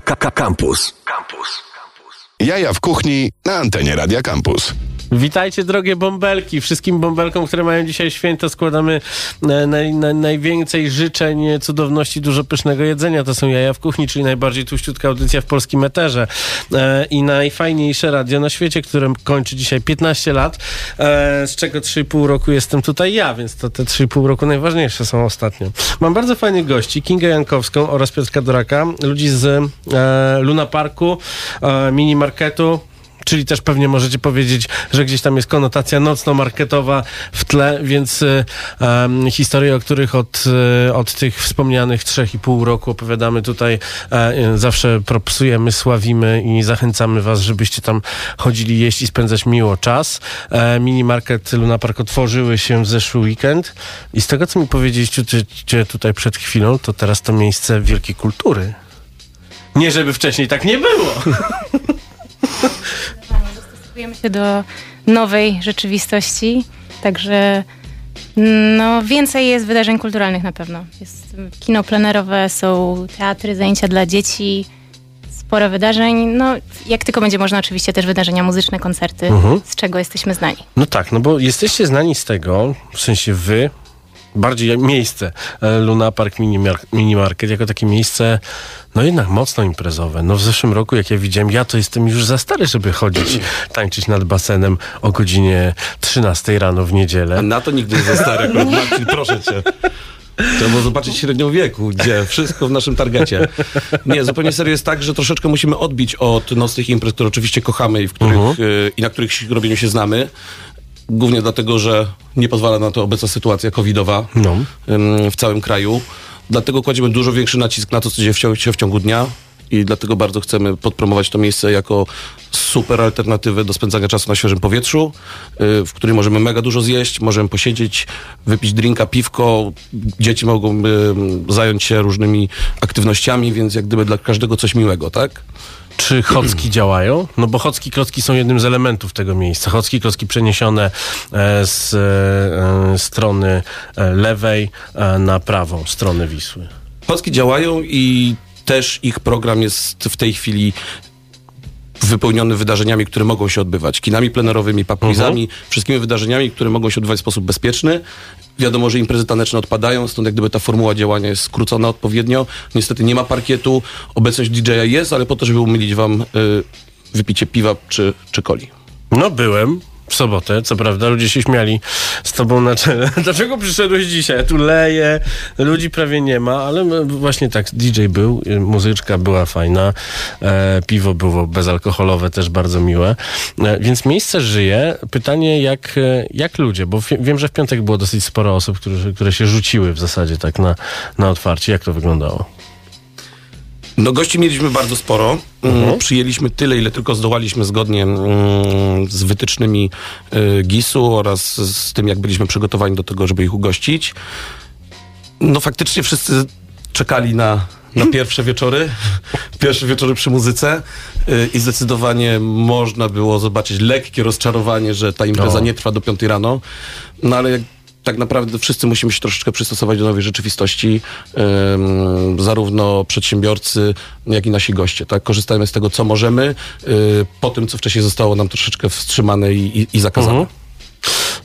Campus. Campus. Jaja w kuchni na antenie Radia Campus. Witajcie drogie bąbelki. Wszystkim bąbelkom, które mają dzisiaj święto składamy e, naj, naj, najwięcej życzeń, cudowności, dużo pysznego jedzenia. To są jaja w kuchni, czyli najbardziej tuściutka audycja w polskim eterze. E, I najfajniejsze radio na świecie, które kończy dzisiaj 15 lat, e, z czego 3,5 roku jestem tutaj ja, więc to te 3,5 roku najważniejsze są ostatnio. Mam bardzo fajnych gości, Kingę Jankowską oraz Piotrka Doraka, ludzi z e, Luna Parku, e, mini marketu, czyli też pewnie możecie powiedzieć, że gdzieś tam jest konotacja nocno-marketowa w tle, więc um, historie, o których od, e, od tych wspomnianych 3,5 roku opowiadamy tutaj, e, zawsze propsujemy, sławimy i zachęcamy was, żebyście tam chodzili jeść i spędzać miło czas. E, mini market Luna Park otworzyły się w zeszły weekend i z tego, co mi powiedzieliście tutaj przed chwilą, to teraz to miejsce wielkiej kultury. Nie, żeby wcześniej tak nie było. Dostosowujemy się do nowej rzeczywistości, także no, więcej jest wydarzeń kulturalnych na pewno. Jest kino plenerowe, są teatry, zajęcia dla dzieci, sporo wydarzeń. No, jak tylko będzie można, oczywiście też wydarzenia muzyczne, koncerty, mhm. z czego jesteśmy znani. No tak, no bo jesteście znani z tego, w sensie wy, bardziej miejsce e, Luna Park Mini, Mini Market jako takie miejsce no jednak mocno imprezowe. No w zeszłym roku, jak ja widziałem, ja to jestem już za stary, żeby chodzić, tańczyć nad basenem o godzinie 13 rano w niedzielę. A na to nigdy nie za stary, Marcin, proszę cię. Trzeba zobaczyć średnią wieku, gdzie wszystko w naszym targecie. Nie, zupełnie serio jest tak, że troszeczkę musimy odbić od nocnych imprez, które oczywiście kochamy i, których, uh -huh. i na których robieniu się znamy. Głównie dlatego, że nie pozwala na to obecna sytuacja covidowa no. w całym kraju. Dlatego kładziemy dużo większy nacisk na to, co dzieje się w ciągu dnia i dlatego bardzo chcemy podpromować to miejsce jako super alternatywę do spędzania czasu na świeżym powietrzu, y, w którym możemy mega dużo zjeść, możemy posiedzieć, wypić drinka, piwko, dzieci mogą zająć się różnymi aktywnościami, więc jak gdyby dla każdego coś miłego, tak? Czy chocki działają? No bo chocki klocki są jednym z elementów tego miejsca. Chocki klocki przeniesione e, z e, strony e, lewej na prawą stronę Wisły. Chocki działają i też ich program jest w tej chwili wypełniony wydarzeniami, które mogą się odbywać. Kinami plenerowymi, papquizami, uh -huh. wszystkimi wydarzeniami, które mogą się odbywać w sposób bezpieczny. Wiadomo, że imprezy taneczne odpadają, stąd jak gdyby ta formuła działania jest skrócona odpowiednio. Niestety nie ma parkietu, obecność DJ-a jest, ale po to, żeby umylić wam y, wypicie piwa czy, czy coli. No byłem, w sobotę, co prawda, ludzie się śmiali z tobą na czele. Dlaczego przyszedłeś dzisiaj? Tu leję, ludzi prawie nie ma, ale właśnie tak, DJ był, muzyczka była fajna, e, piwo było bezalkoholowe, też bardzo miłe, e, więc miejsce żyje. Pytanie, jak, e, jak ludzie, bo wiem, że w piątek było dosyć sporo osób, które, które się rzuciły w zasadzie tak na, na otwarcie. Jak to wyglądało? No gości mieliśmy bardzo sporo. Mm, mhm. Przyjęliśmy tyle, ile tylko zdołaliśmy zgodnie mm, z wytycznymi y, GIS-u oraz z tym, jak byliśmy przygotowani do tego, żeby ich ugościć. No faktycznie wszyscy czekali na, na pierwsze wieczory, pierwsze wieczory przy muzyce y, i zdecydowanie można było zobaczyć lekkie rozczarowanie, że ta impreza no. nie trwa do piątej rano. No ale jak tak naprawdę wszyscy musimy się troszeczkę przystosować do nowej rzeczywistości, zarówno przedsiębiorcy, jak i nasi goście. Tak? Korzystajmy z tego, co możemy, y, po tym, co wcześniej zostało nam troszeczkę wstrzymane i, i, i zakazane. Mhm.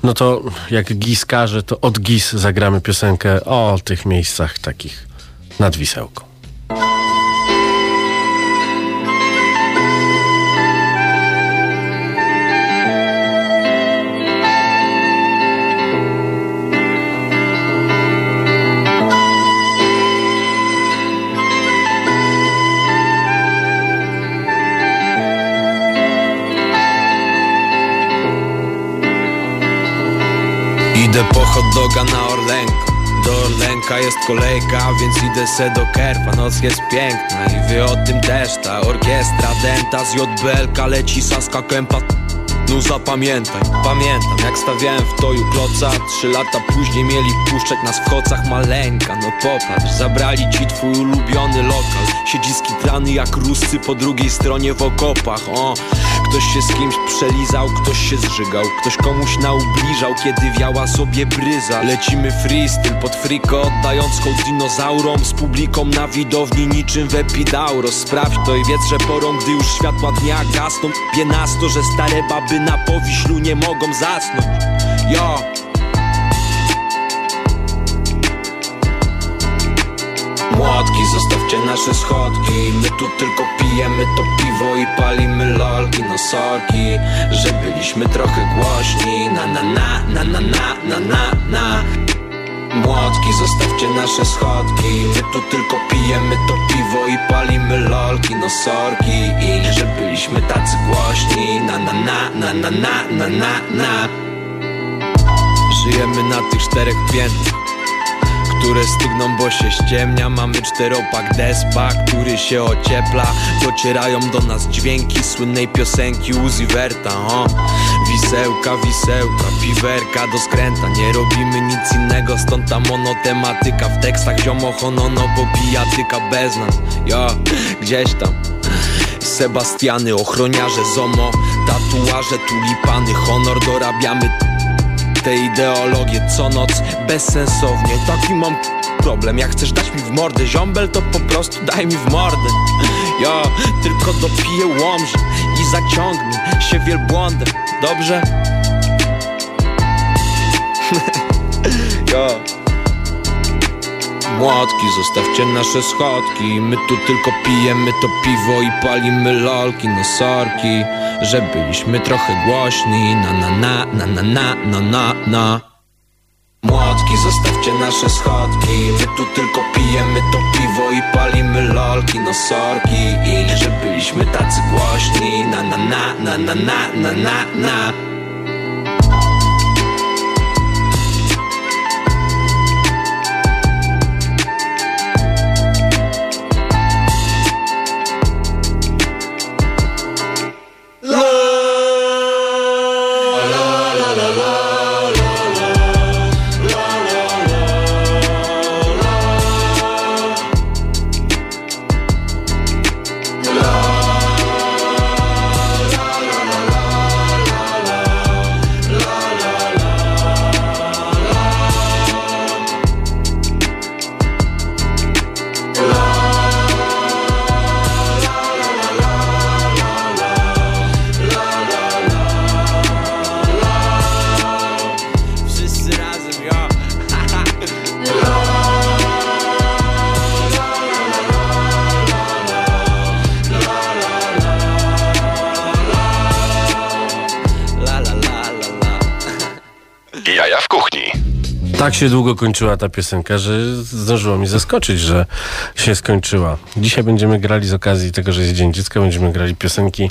No to jak GIS każe, to od GIS zagramy piosenkę o tych miejscach takich nad Wisełką. Idę po hot doga na Orlenko. Do Orlenka jest kolejka, więc idę se do Kerpa. Noc jest piękna i wy o tym też. Ta orkiestra denta z JBLK leci Saska Kępa. No zapamiętaj, pamiętam jak stawiałem w toju kloca. Trzy lata później mieli puszczać nas w kocach maleńka. No popatrz, zabrali ci twój ulubiony lokal. Siedzi skitrany jak ruscy po drugiej stronie w okopach O, Ktoś się z kimś przelizał, ktoś się zżygał Ktoś komuś naubliżał, kiedy wiała sobie bryza. Lecimy freestyle pod friko, oddając hołd dinozaurom Z publiką na widowni niczym w Epidauros Sprawdź to i wiedz, że porą, gdy już światła dnia gasną. Wie nas to, że stare baby na powiślu nie mogą zasnąć. Yo Młotki, zostawcie nasze schodki My tu tylko pijemy to piwo i palimy lolki No sorki, że byliśmy trochę głośni Na na na, na na na, na na na Młotki, zostawcie nasze schodki My tu tylko pijemy to piwo i palimy lolki No sorki, i że byliśmy tacy głośni Na na na, na na na, na na na Żyjemy na tych czterech piętrach które stygną, bo się ściemnia. Mamy czteropak despa, który się ociepla. Docierają do nas dźwięki słynnej piosenki Uzi Verta o. Wisełka, wisełka, piwerka do skręta. Nie robimy nic innego, stąd ta monotematyka. W tekstach ziomo honono, bo bijatyka bez nas. Jo, gdzieś tam. Sebastiany, ochroniarze, zomo. Tatuaże, tulipany, honor dorabiamy te ideologie co noc bezsensownie. Taki mam problem, jak chcesz dać mi w mordę ziombel To po prostu daj mi w mordę. Jo, tylko dopiję łomże i zaciągnę się wielbłądem Dobrze? jo. Młotki, zostawcie nasze schodki. My tu tylko pijemy to piwo i palimy lolki No sorki, że byliśmy trochę głośni. Na na na, na na na, na na na Młotki, zostawcie nasze schodki. My tu tylko pijemy to piwo i palimy lolki No sorki, i że byliśmy tacy głośni. Na na na, na na na, na na na Tak się długo kończyła ta piosenka, że zdążyło mi zaskoczyć, że się skończyła. Dzisiaj będziemy grali z okazji tego, że jest Dzień Dziecka, będziemy grali piosenki,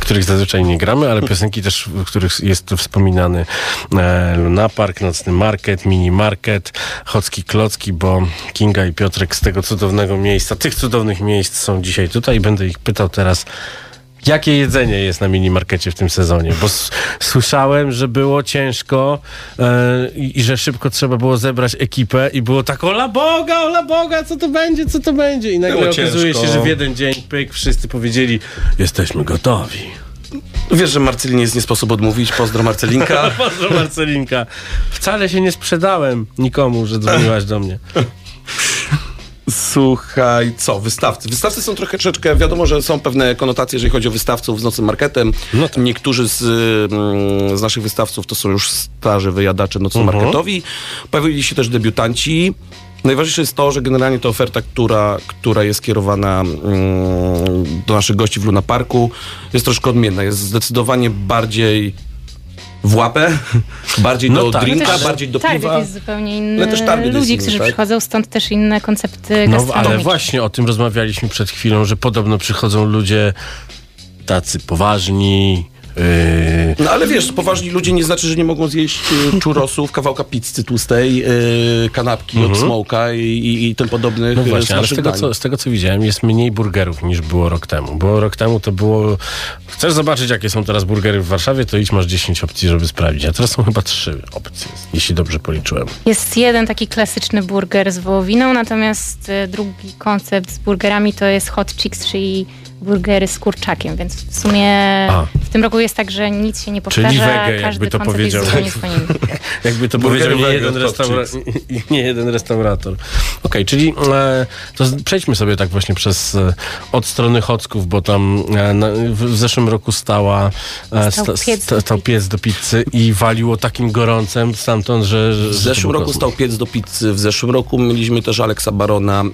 których zazwyczaj nie gramy, ale piosenki też, w których jest wspominany e, Luna Park, Nocny Market, Mini Market, Chocki Klocki, bo Kinga i Piotrek z tego cudownego miejsca, tych cudownych miejsc są dzisiaj tutaj i będę ich pytał teraz, Jakie jedzenie jest na minimarkecie w tym sezonie? Bo s- słyszałem, że było ciężko i, i że szybko trzeba było zebrać ekipę i było tak, ola Boga, ola Boga, co to będzie, co to będzie? I nagle Było okazuje ciężko. się, że w jeden dzień, pyk, wszyscy powiedzieli, jesteśmy gotowi. Wiesz, że Marcelinie jest nie sposób odmówić. Pozdro Marcelinka. Pozdro Marcelinka. Wcale się nie sprzedałem nikomu, że dzwoniłaś do mnie. Słuchaj, co, wystawcy? Wystawcy są trochę troszeczkę, wiadomo, że są pewne konotacje, jeżeli chodzi o wystawców z nocnym marketem. No tak. Niektórzy z, mm, z naszych wystawców to są już starzy wyjadacze nocno-marketowi. Pojawili się też debiutanci. Najważniejsze jest to, że generalnie to oferta, która, która jest kierowana mm, do naszych gości w Luna Parku, jest troszkę odmienna. Jest zdecydowanie bardziej w łapę, bardziej No do tak. drinka, No bardziej do target piwa. jest zupełnie inny. Ale też jest Ludzi, inny, którzy tak? przychodzą, stąd też inne koncepty No, ale właśnie o tym rozmawialiśmy przed chwilą, że podobno przychodzą ludzie tacy poważni, No ale wiesz, poważni ludzie nie znaczy, że nie mogą zjeść y, churrosów, kawałka pizzy tłustej, y, kanapki od smoka i, i, i tym podobnych No y, właśnie, ale z tego, co, z tego co widziałem, jest mniej burgerów niż było rok temu. Bo rok temu to było. Chcesz zobaczyć, jakie są teraz burgery w Warszawie, to idź masz 10 opcji, żeby sprawdzić. A teraz są chyba trzy opcje, jeśli dobrze policzyłem. Jest jeden taki klasyczny burger z wołowiną, natomiast e, drugi koncept z burgerami to jest hot chicks, czyli burgery z kurczakiem, więc w sumie A. w tym roku jest tak, że nic się nie powtarza, Czyli wege, każdy jakby to powiedział. Jakby to powiedział nie jeden, restaura- nie jeden restaurator. Okej, czyli e, to z- przejdźmy sobie tak właśnie przez e, od strony Chocków, bo tam e, na, w, w zeszłym roku stała e, Stał sta- piec sta- do stał pizzy. piec do pizzy i waliło takim gorącem stamtąd, że... że W zeszłym roku kosmos. stał piec do pizzy, w zeszłym roku mieliśmy też Aleksa Barona.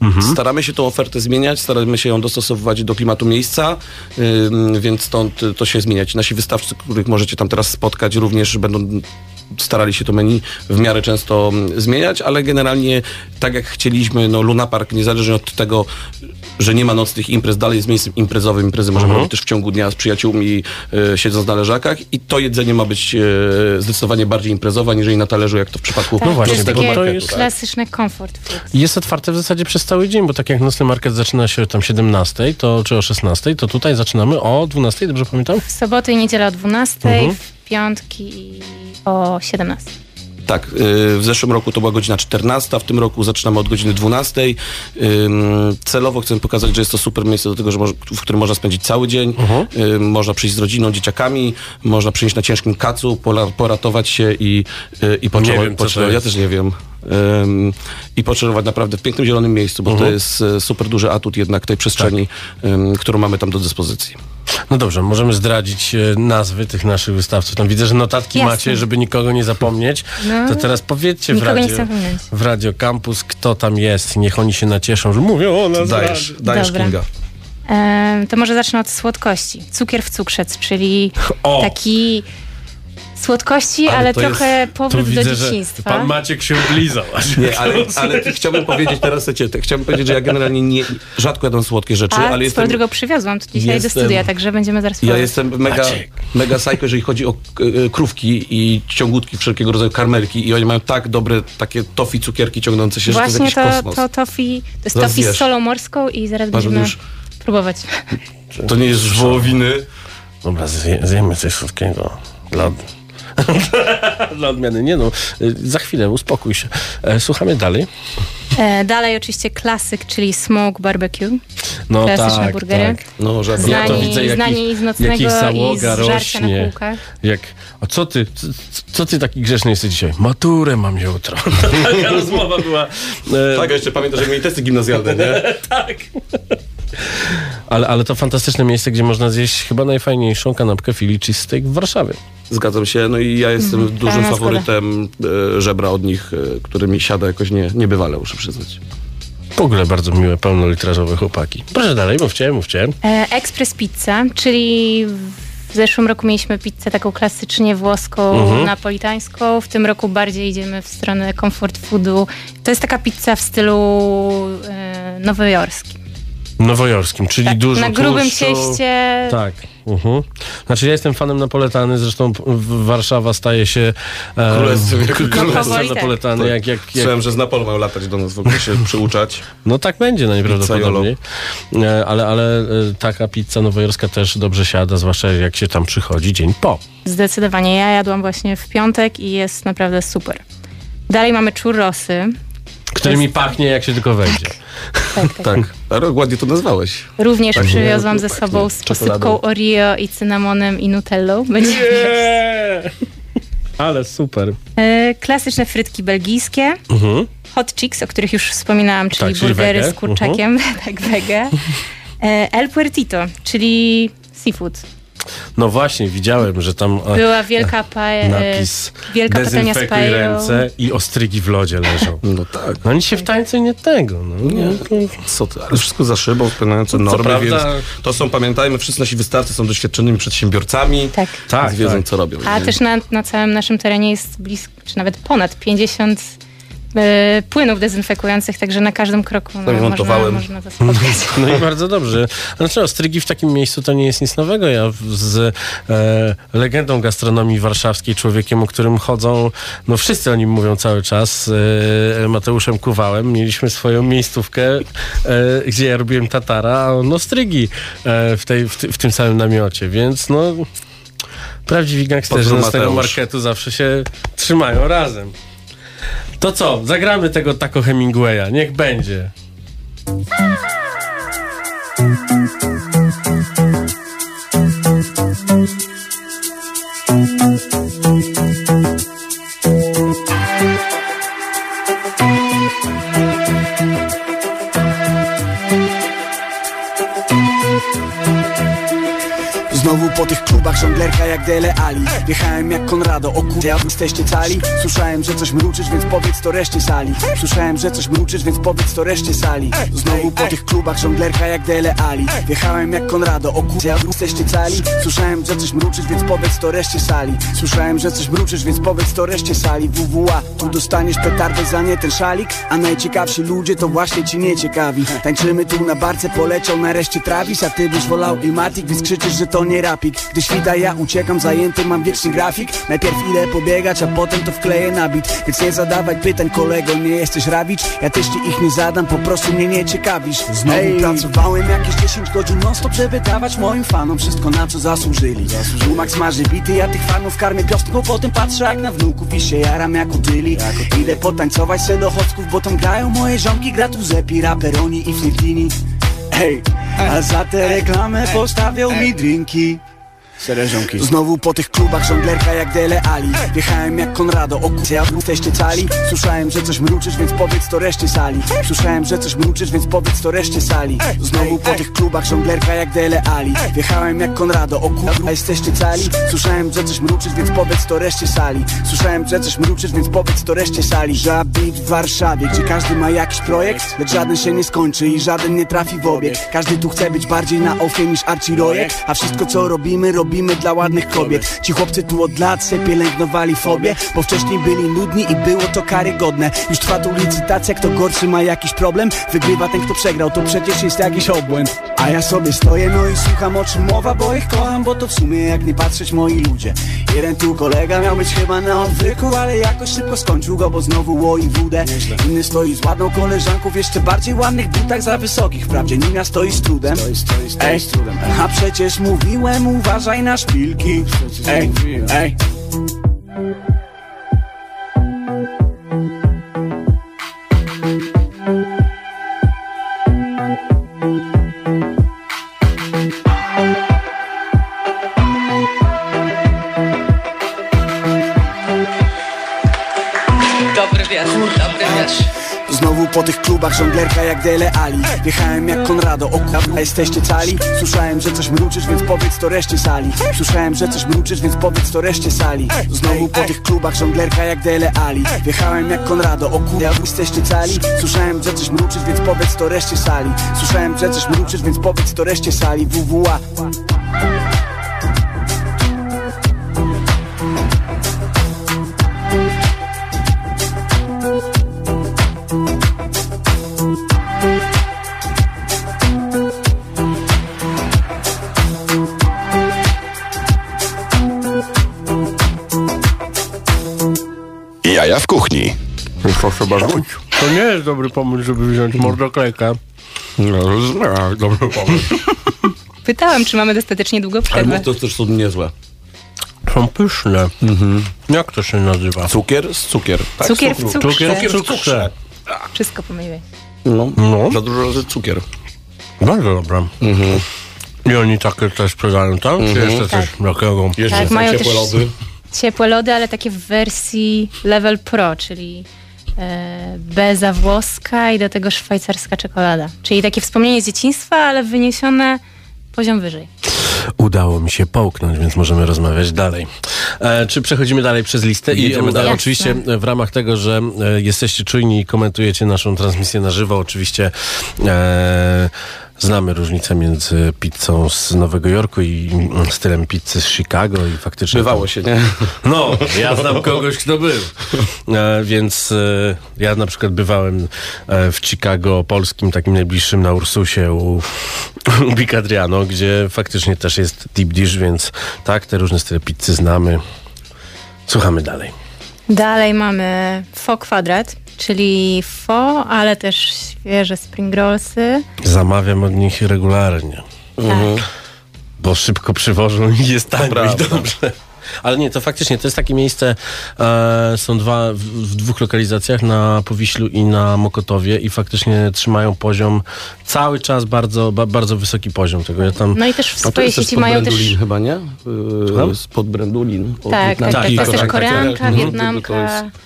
Mhm. Staramy się tą ofertę zmieniać, staramy się ją dostosowywać do klimatu miejsca, ym, więc stąd to się zmieniać. Nasi wystawcy, których możecie tam teraz spotkać, również będą starali się to menu w miarę często mm, zmieniać, ale generalnie tak jak chcieliśmy, no Luna Park niezależnie od tego, że nie ma nocnych imprez, dalej jest miejscem imprezowym, imprezy możemy robić też w ciągu dnia z przyjaciółmi, y, siedząc na leżakach i to jedzenie ma być y, zdecydowanie bardziej imprezowe, aniżeli na talerzu, jak to w przypadku Tak, No właśnie, to to jest- klasyczne comfort food. Jest otwarte w zasadzie przez cały dzień, bo tak jak nocny market zaczyna się tam 17, to, czy o 16, to tutaj zaczynamy o 12, dobrze pamiętam? W soboty i niedzielę o 12, Mhm. w piątki o 17. Tak, y, w zeszłym roku to była godzina 14, w tym roku zaczynamy od godziny 12. Ym, Celowo chcę pokazać, że jest to super miejsce do tego, że w którym można spędzić cały dzień. Ym, Można przyjść z rodziną, dzieciakami, można przyjść na ciężkim kacu, poratować się i, y, i to Ja też nie wiem. I poczerwować naprawdę w pięknym zielonym miejscu, bo to jest y, super duży atut jednak tej przestrzeni, ym, którą mamy tam do dyspozycji. No dobrze, możemy zdradzić e, nazwy tych naszych wystawców. Tam widzę, że notatki Jasne. macie, żeby nikogo nie zapomnieć. No. To teraz powiedzcie w Nikogo radio, w radio Campus, kto tam jest. Niech oni się nacieszą, że mówią o nas. Dajesz, dajesz Dobra. Kinga. Em, to może zacznę od słodkości. Cukier w cukrzec, czyli O! taki słodkości, Ale ale, to jest- trochę Tu powrót do widzę, dzieciństwa. pan Maciek się oblizał. Nie, ale, ale chciałbym powiedzieć teraz, tak, chciałbym powiedzieć, że ja generalnie nie, rzadko jadam słodkie rzeczy, A ale jestem, drogą przywiozłam to dzisiaj jestem- do studia, także będziemy zaraz ja jestem mega, Maciek. mega psycho, jeżeli chodzi o k- e, krówki i ciągutki, wszelkiego rodzaju karmelki i oni mają tak dobre takie tofi cukierki ciągnące się, że to Właśnie jest to, jakiś kosmos. to tofi, to jest Zaraz tofi z solą morską i zaraz Masz będziemy już- próbować. To nie jest wołowiny. Dobra, zje, zjemy coś słodkiego. Dla, dla odmiany. Nie no, y, za chwilę, uspokój się. E, Słuchamy dalej. E, dalej oczywiście klasyk, czyli smoke barbecue. No Klasyczne tak, burgery. tak. No, że Ja to Znani, widzę, jaki- znani z nocnego jaki i z załoga rośnie. Jak, a co ty, co, co ty taki grzeszny jesteś dzisiaj? Maturę mam jutro. Taka rozmowa była. E, Tak, jeszcze pamiętasz, jak mieli testy gimnazjalne, nie? ale, ale to fantastyczne miejsce, gdzie można zjeść chyba najfajniejszą kanapkę Philly cheesesteak w Warszawie. Zgadzam się, no i ja jestem Mhm, dużym faworytem e, żebra od nich, e, który mi siada jakoś nie, niebywale, muszę przyznać. W ogóle bardzo miłe, pełnolitrażowe chłopaki. Proszę dalej, mówcie, mówcie. E, Express Pizza, czyli w zeszłym roku mieliśmy pizzę taką klasycznie włoską, Mhm. napolitańską. W tym roku bardziej idziemy w stronę comfort foodu. To jest taka pizza w stylu e, nowojorskim. Nowojorskim, czyli Tak, dużo na grubym tłuszczu. cieście. Tak. Mhm. Znaczy ja jestem fanem napoletany, zresztą Warszawa staje się e, Królestwem- królestwem Powoli tak. napoletany, jak, jak, jak, Słyszałem, że z Napolu mają latać do nas w ogóle się przyuczać. no tak będzie najprawdopodobniej, e, ale, ale e, taka pizza nowojorska też dobrze siada, zwłaszcza jak się tam przychodzi dzień po. Zdecydowanie. Ja jadłam właśnie w piątek i jest naprawdę super. Dalej mamy churrosy. Którymi pachnie jak się tylko wejdzie. Tak, tak. Tak, rok ładnie to nazwałeś. Również Tak, przywiozłam nie, ze pachnie sobą z posypką Oreo i cynamonem i nutellą. Będzie Nie! Ale super. E, klasyczne frytki belgijskie. Mhm. Hot chicks, o których już wspominałam, czyli Tak, czyli burgery wege. z kurczakiem, tak wege. E, El Puertito, czyli seafood. No właśnie, widziałem, że tam Była wielka pae, napis wielka patelnia z ręce i ostrygi w lodzie leżą. No tak. No oni się w tańcu nie tego. No. Nie. Co ty, ale wszystko za szybą, spełniające normy, prawda- więc to są, pamiętajmy, wszyscy nasi wystawcy są doświadczonymi przedsiębiorcami, Tak. Tak, wiedzą, tak. co robią. A nie? też na, na całym naszym terenie jest blisko, czy nawet ponad 50 e, płynów dezynfekujących, także na każdym kroku no, można, można to spotkać. No i bardzo dobrze. Znaczy ostrygi w takim miejscu to nie jest nic nowego. Ja z e, legendą gastronomii warszawskiej, człowiekiem, o którym chodzą, no wszyscy o nim mówią cały czas, e, Mateuszem Kuwałem, mieliśmy swoją miejscówkę, e, gdzie ja robiłem tatara, a on ostrygi e, w, tej, w, w tym samym namiocie, więc no prawdziwi gangsterzy z tego marketu zawsze się trzymają razem. To co? Zagramy tego Taco Hemingwaya. Niech będzie. Znowu po tych klubach żonglerka jak Dele Ali. Wjechałem jak Konrado, o kurde, a wy jesteście cali. Słyszałem, że coś mruczysz, więc powiedz to reszcie sali. Słyszałem, że coś mruczysz, więc powiedz to reszcie sali. Znowu po tych klubach żonglerka jak Dele Ali. Wjechałem jak Konrado, o kurde, a wy jesteście cali. Słyszałem, że coś mruczysz, więc powiedz to reszcie sali. Słyszałem, że coś mruczysz, więc powiedz to reszcie sali. WWA, tu dostaniesz petardę za nie ten szalik. A najciekawsi ludzie to właśnie ci nie ciekawi Tańczymy tu na barce, poleciał nareszcie Travis. A ty byś wolał Ilmatic, więc krzyczysz, że to nie rapik. Gdy świta ja uciekam, zajęty mam wieczny grafik. Najpierw ile pobiegać, a potem to wkleję na bit. Więc nie zadawaj pytań kolego, nie jesteś rawicz Ja też ci ich nie zadam, po prostu mnie nie ciekawisz. Znowu pracowałem jakieś 10 godzin non stop, żeby dawać moim fanom Wszystko na co zasłużyli. Max marzy bity, ja tych fanów karmię piostką Potem patrzę jak na wnuków i się jaram jak utyli Idę potańcować se do chodków, bo tam grają moje ziomki Gratuzepi, raperoni i flirtini Ej, a za tę reklamę postawią mi drinki Znowu po tych klubach żonglerka jak Dele Ali. Wjechałem jak Konrado, o kurde, ja jesteście cali. Słyszałem, że coś mruczysz, więc powiedz to reszcie sali. Słyszałem, że coś mruczysz, więc powiedz to reszcie sali. Znowu po tych klubach żonglerka jak Dele Ali. Wjechałem jak Konrado, o kurde, jesteście cali. Słyszałem, że coś mruczysz, więc powiedz to reszcie sali. Słyszałem, że coś mruczysz, więc powiedz to reszcie sali. Żabit w Warszawie, gdzie każdy ma jakiś projekt Lecz żaden się nie skończy i żaden nie trafi w obieg. Każdy tu chce być bardziej na ofie niż Archie Rojek A wszystko co robimy, robimy dla ładnych kobiet. Ci chłopcy tu od lat se pielęgnowali fobię Bo wcześniej byli nudni i było to karygodne. Już trwa tu licytacja, kto gorszy ma jakiś problem. Wygrywa ten kto przegrał, to przecież jest jakiś obłęd. A ja sobie stoję no i słucham o czym mowa Bo ich kocham, bo to w sumie jak nie patrzeć moi ludzie. Jeden tu kolega miał być chyba na odwyku Ale jakoś szybko skończył go, bo znowu łoi wódę Inny stoi z ładną koleżanką w jeszcze bardziej ładnych butach za wysokich. Wprawdzie Nina stoi z trudem. Ej, a przecież mówiłem uważaj na szpilki Ej, ej po tych klubach żonglerka jak Dele Ali. Wjechałem jak Konrado, o kurwa jesteście cali. Słyszałem, że coś mruczysz, więc powiedz to reszcie sali. Słyszałem, że coś mruczysz, więc powiedz to reszcie sali. Znowu po tych klubach żonglerka jak Dele Ali. Wjechałem jak Konrado, o kurwa jesteście cali. Słyszałem, że coś mruczysz, więc powiedz to reszcie sali. Słyszałem, że coś mruczysz, więc powiedz to reszcie sali. WWA Proszę bardzo. To nie jest dobry pomysł, żeby wziąć mordoklejkę. No, dobry pomysł. Pytałam, czy mamy dostatecznie długo Ale przerwę. mów, to też są niezłe. Są pyszne. Jak to się nazywa? Cukier z cukier. Tak? Cukier w cukrze. Cukier w cukrze. Wszystko pomyliłeś. No, No. za dużo razy cukier. Bardzo dobra. I oni takie też sprzedają tam? Czy jeszcze coś takiego? Jeszcze Tak, mają ciepłe lody. Ciepłe lody, ale takie w wersji level pro, czyli beza włoska i do tego szwajcarska czekolada. Czyli takie wspomnienie z dzieciństwa, ale wyniesione poziom wyżej. Udało mi się połknąć, więc możemy rozmawiać dalej. E, czy przechodzimy dalej przez listę? I Jedziemy e, dalej. oczywiście w ramach tego, że e, jesteście czujni i komentujecie naszą transmisję na żywo, oczywiście e, znamy różnicę między pizzą z Nowego Jorku i mm, stylem pizzy z Chicago i faktycznie... Bywało się, nie? No, ja znam kogoś, kto był. E, więc e, ja na przykład bywałem e, w Chicago polskim, takim najbliższym na Ursusie u, u Big Adriano, gdzie faktycznie też jest deep dish, więc tak, te różne style pizzy znamy. Słuchamy dalej. Dalej mamy fo kwadrat, czyli fo, ale też świeże spring rollsy. Zamawiam od nich regularnie, Tak. bo szybko przywożą i jest tango i dobrze. Ale nie, to faktycznie to jest takie miejsce, e, są dwa, w, w dwóch lokalizacjach, na Powiślu i na Mokotowie i faktycznie trzymają poziom cały czas bardzo, ba, bardzo wysoki poziom tego. Ja tam... No i też w to swojej też sieci mają też... Brandulin chyba, nie? Yy, spod Brandulin. od Tak, tak, Wietnamki, tak. To jest też tak, tak. Koreanka, Mhm. Wietnamka. To jest-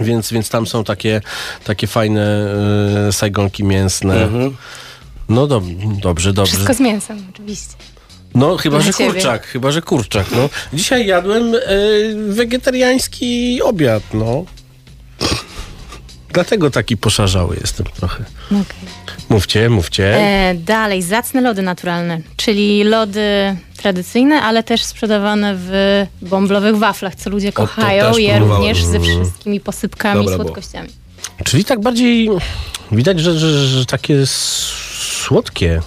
Więc, więc tam są takie, takie fajne e, sajgonki mięsne. Mhm. No dob dobrze, dobrze. Wszystko z mięsem, oczywiście. No chyba, Dla że ciebie. kurczak, chyba, że kurczak. No. Dzisiaj jadłem e, wegetariański obiad, no. Dlatego taki poszarzały jestem trochę. Okej. Mówcie, mówcie. E, dalej, zacne lody naturalne, czyli lody tradycyjne, ale też sprzedawane w bąblowych waflach, co ludzie kochają, je również ze wszystkimi posypkami, Dobra było. słodkościami. Czyli tak bardziej widać, że, że, że takie słodkie.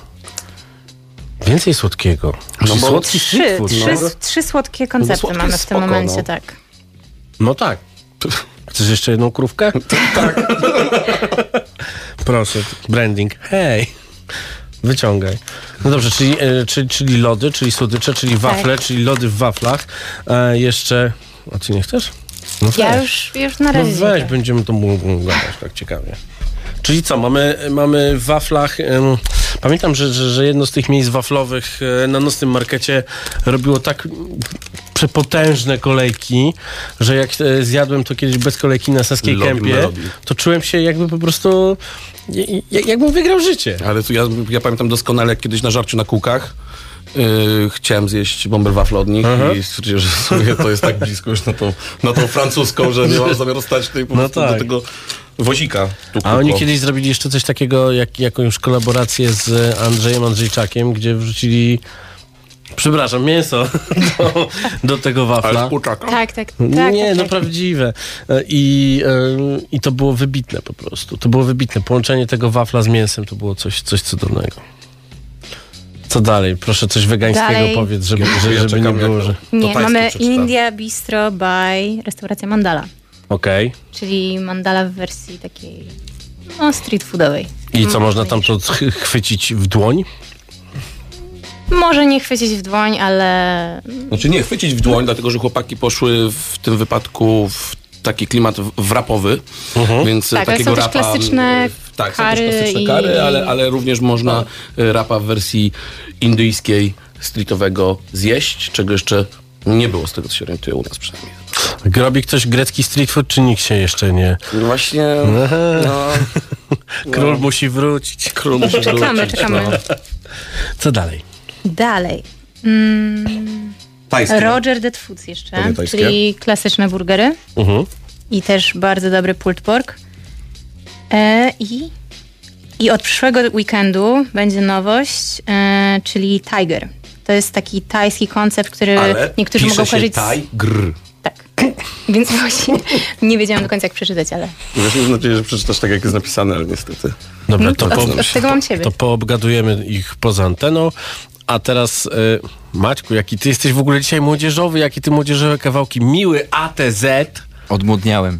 Więcej słodkiego. No bo słodki Trzy, food, trzy, no. trzy słodkie koncepty słodkie mamy w tym spoko, momencie, no. tak. no tak. Chcesz jeszcze jedną krówkę? Tak. Proszę, branding. Hej, wyciągaj. No dobrze, czyli, e, czyli, czyli lody, czyli słodycze, czyli wafle, czyli lody w waflach. E, jeszcze... A ty nie chcesz? No Ja weź. już, już na No razie. weź, dziękuję. będziemy to mu- gadać tak ciekawie. Czyli co, mamy, mamy w waflach. em, pamiętam, że, że, że jedno z tych miejsc waflowych e, na nocnym markecie robiło tak przepotężne kolejki, że jak e, zjadłem to kiedyś bez kolejki na Saskiej Lobby Kępie, robi. to czułem się jakby po prostu ja- ja- jakbym wygrał życie. Ale tu ja, ja pamiętam doskonale, jak kiedyś na żarciu na kółkach yy, chciałem zjeść bomber wafle od nich Aha. i stwierdziłem, że sobie to jest tak blisko już na tą, na tą francuską, że nie mam zamiaru stać tutaj po No prostu tak. do tego wozika. Tu, A oni kiedyś zrobili jeszcze coś takiego, jak jakąś kolaborację z Andrzejem Andrzejczakiem, gdzie wrzucili przepraszam, mięso do, do tego wafla. Ale z kurczaka? Tak, tak, tak. nie, tak, no tak. prawdziwe. E, I, e, I to było wybitne po prostu. To było wybitne. Połączenie tego wafla z mięsem to było coś, coś cudownego. Co dalej? Proszę coś wegańskiego Dalej. powiedz, żeby, Ja że, żeby nie było, że... Nie, mamy przeczytam. India Bistro by restauracja Mandala, Okej. czyli Mandala w wersji takiej no, street foodowej. I co, można tam to ch- chwycić w dłoń? Może nie chwycić w dłoń, ale Znaczy nie, chwycić w dłoń, dlatego że chłopaki poszły w tym wypadku w taki klimat w- wrapowy, więc Tak, ale takiego są też rapa... klasyczne tak, są kary też klasyczne i- kary, ale, ale również można e, rapa w wersji indyjskiej, streetowego zjeść, czego jeszcze nie było z tego, co się orientuję u nas przynajmniej. Robi ktoś grecki street food, czy nikt się jeszcze nie... No właśnie, no, Król musi wrócić. król musi czekamy, wrócić, czekamy. No. Co dalej? Dalej. Mm, Tajskie. Roger Dead Foods jeszcze, czyli klasyczne burgery Mhm. i też bardzo dobry pulled pork. E, i, I od przyszłego weekendu będzie nowość, e, czyli Tiger. To jest taki tajski koncept, który Ale niektórzy pisze mogą z... Tiger. Tak. Więc właśnie nie wiedziałam do końca jak przeczytać, ale Wiesz, mam nadzieję, że przeczytasz tak, jak jest napisane, ale niestety. Dobra, No to, to po, od- od tego mam ciebie. to poobgadujemy ich poza anteną. A teraz, e, Maćku, jaki ty jesteś w ogóle dzisiaj młodzieżowy, jakie ty młodzieżowe kawałki. Miły ATZ Odmłodniałem.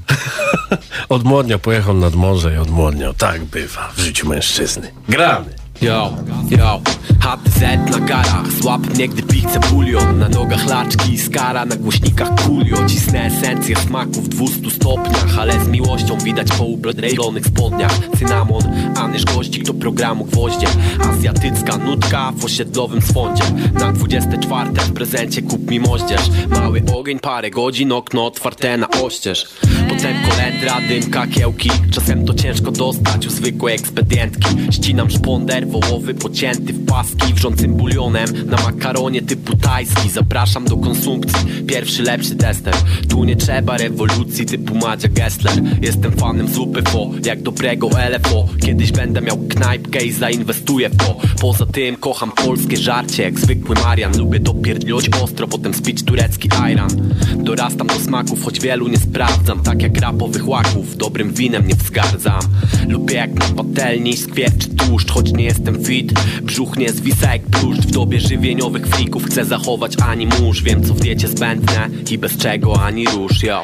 odmłodniał, pojechał nad morze i odmłodniał. Tak bywa w życiu mężczyzny. Gramy. Yo, yo, HTZ na garach Złap mnie, gdy pichcę bulion Na nogach laczki, skara Na głośnikach kulio Cisnę esencję smaku w 200 stopniach Ale z miłością widać po ublonych spodniach Cynamon, anyż gościk do programu gwoździe Azjatycka nutka w osiedlowym swądzie Na 24 w prezencie kup mi moździerz. Mały ogień, parę godzin, okno otwarte na oścież. Potem kolendra, dymka, kiełki. Czasem to ciężko dostać u zwykłej ekspedientki. Ścinam szponder wołowy pocięty w paski Wrzącym bulionem. Na makaronie typu tajski Zapraszam do konsumpcji, pierwszy lepszy tester. Tu nie trzeba rewolucji typu Madzia Gessler. Jestem fanem zupy fo, jak dobrego LFO Kiedyś będę miał knajpkę i zainwestuję w to. Poza tym kocham polskie żarcie jak zwykły Marian. Lubię dopierdlić ostro, potem spić turecki ajran. Dorastam do smaków, choć wielu nie sprawdzam. Tak jak rapowych łaków, dobrym winem nie wzgardzam. Lubię jak na patelni skwierczy tłuszcz Choć nie jestem fit, brzuch nie zwisa jak pluszcz W dobie żywieniowych frików chcę zachować ani mórz. Wiem co w diecie zbędne i bez czego ani róż Yo,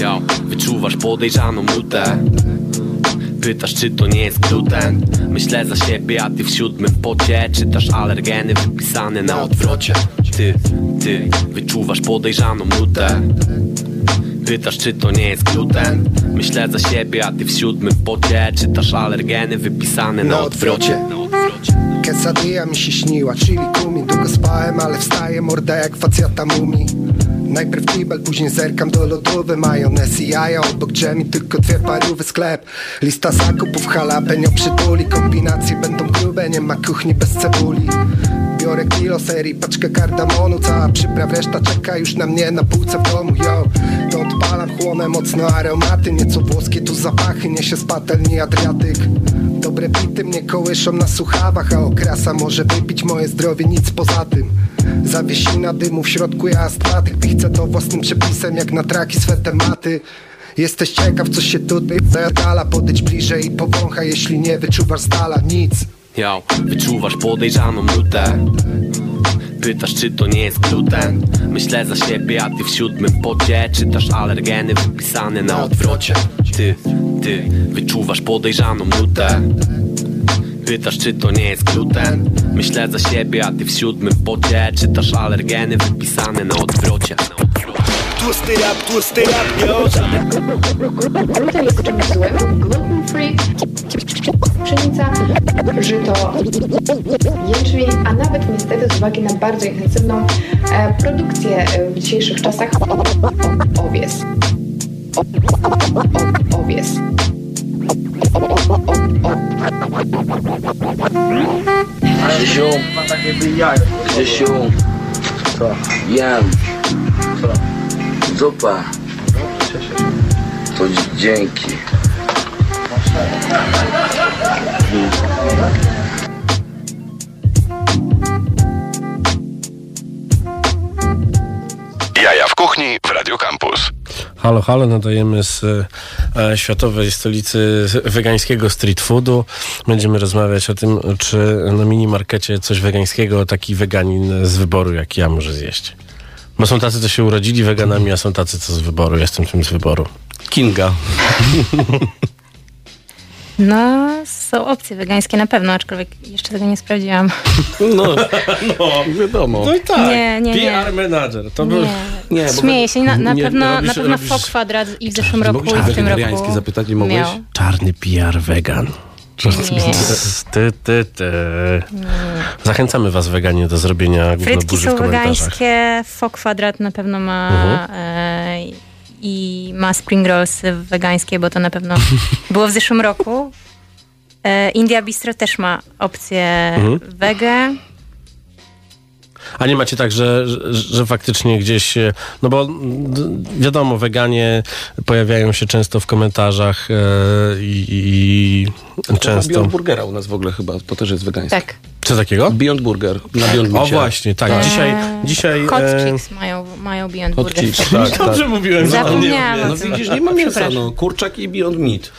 yo, wyczuwasz podejrzaną nutę Pytasz, czy to nie jest gluten? Myślę za siebie, a ty w siódmym pocie Czytasz alergeny wypisane na odwrocie. Ty, ty wyczuwasz podejrzaną nutę. Pytasz czy to nie jest gluten? Myślę za siebie, a ty w siódmym pocie Czytasz alergeny wypisane na odwrocie. Quesadilla mi się śniła, chili kumi. Długo spałem, ale wstaję morda jak facjata mumi Najpierw kibel, później zerkam do lodówy Majonez i jaja, obok drzemi tylko dwie parówy sklep. Lista zakupów, jalapeno przytuli. Kombinacje będą grube, nie ma kuchni bez cebuli. Biorę kilo serii, paczkę kardamonu. Cała przypraw, reszta czeka już na mnie na półce w domu, yo To odpalam, chłonę mocno aromaty. Nieco włoskie tu zapachy, niesie z patelni Adriatyk. Dobre bity mnie kołyszą na słuchawach A okrasa może wypić moje zdrowie, nic poza tym Zawiesina dymu w środku, ja astmatyk Pichcę to własnym przepisem, jak na traki swe tematy. Jesteś ciekaw, co się tutaj zajadala Podejdź bliżej i powąchaj, jeśli nie wyczuwasz z dala nic. Yo, wyczuwasz podejrzaną nutę. Pytasz czy to nie jest gluten? Myślę za siebie, a ty w siódmym pocie. Czytasz alergeny wypisane na odwrocie. Ty, ty wyczuwasz podejrzaną nutę Pytasz czy to nie jest gluten Myślę za siebie, a ty w siódmym pocie Czytasz alergeny wypisane na odwrocie Tłusty rap, tłusty rap, yo Gluten jest czymś złym. Gluten free, pszenica, żyto, jęczmień, a nawet niestety z uwagi na bardzo intensywną e, produkcję e, w dzisiejszych czasach owies. Owies. Krzysiu, Krzysiu, jem. Zupa. To dzięki. Jaja w kuchni w Radio Campus. Halo, halo, nadajemy z e, światowej stolicy wegańskiego street foodu. Będziemy rozmawiać o tym, czy na minimarkecie coś wegańskiego taki weganin z wyboru, jak ja może zjeść. Bo są tacy, co się urodzili weganami, a są tacy, co z wyboru. Jestem tym z wyboru. Kinga. No, są opcje wegańskie na pewno, aczkolwiek jeszcze tego nie sprawdziłam. No, no wiadomo. No i tak. Nie, nie, nie. PR manager. To był... Nie, Nie, Śmieję się. Na, na nie- pewno, robisz- na pewno robisz- Fok Kwadrat i w zeszłym roku, i w tym roku zapytać, nie mogłeś? miał. Czarny PR wegan. Ty, ty, ty. Zachęcamy was weganie do zrobienia Frytki w są komentarzach. wegańskie, Fok Kwadrat na pewno ma Mhm. e, i ma spring rolls wegańskie, bo to na pewno było w zeszłym roku. E, India Bistro też ma opcję Mhm. wege. A nie macie tak, że, że, że faktycznie gdzieś, e, no bo wiadomo, weganie pojawiają się często w komentarzach e, i, i często... Beyond Burgera u nas w ogóle chyba, to też jest wegańskie. Tak. Co takiego? Beyond Burger na Beyond O właśnie, tak. E, Dzisiaj, dzisiaj Hot e, Chicks mają, mają Beyond Hot Burger. Chicks, tak, tak. Dobrze mówiłem. że on nie Zapomniałam. No widzisz, nie ma mięsa, no. Kurczak i Beyond Meat.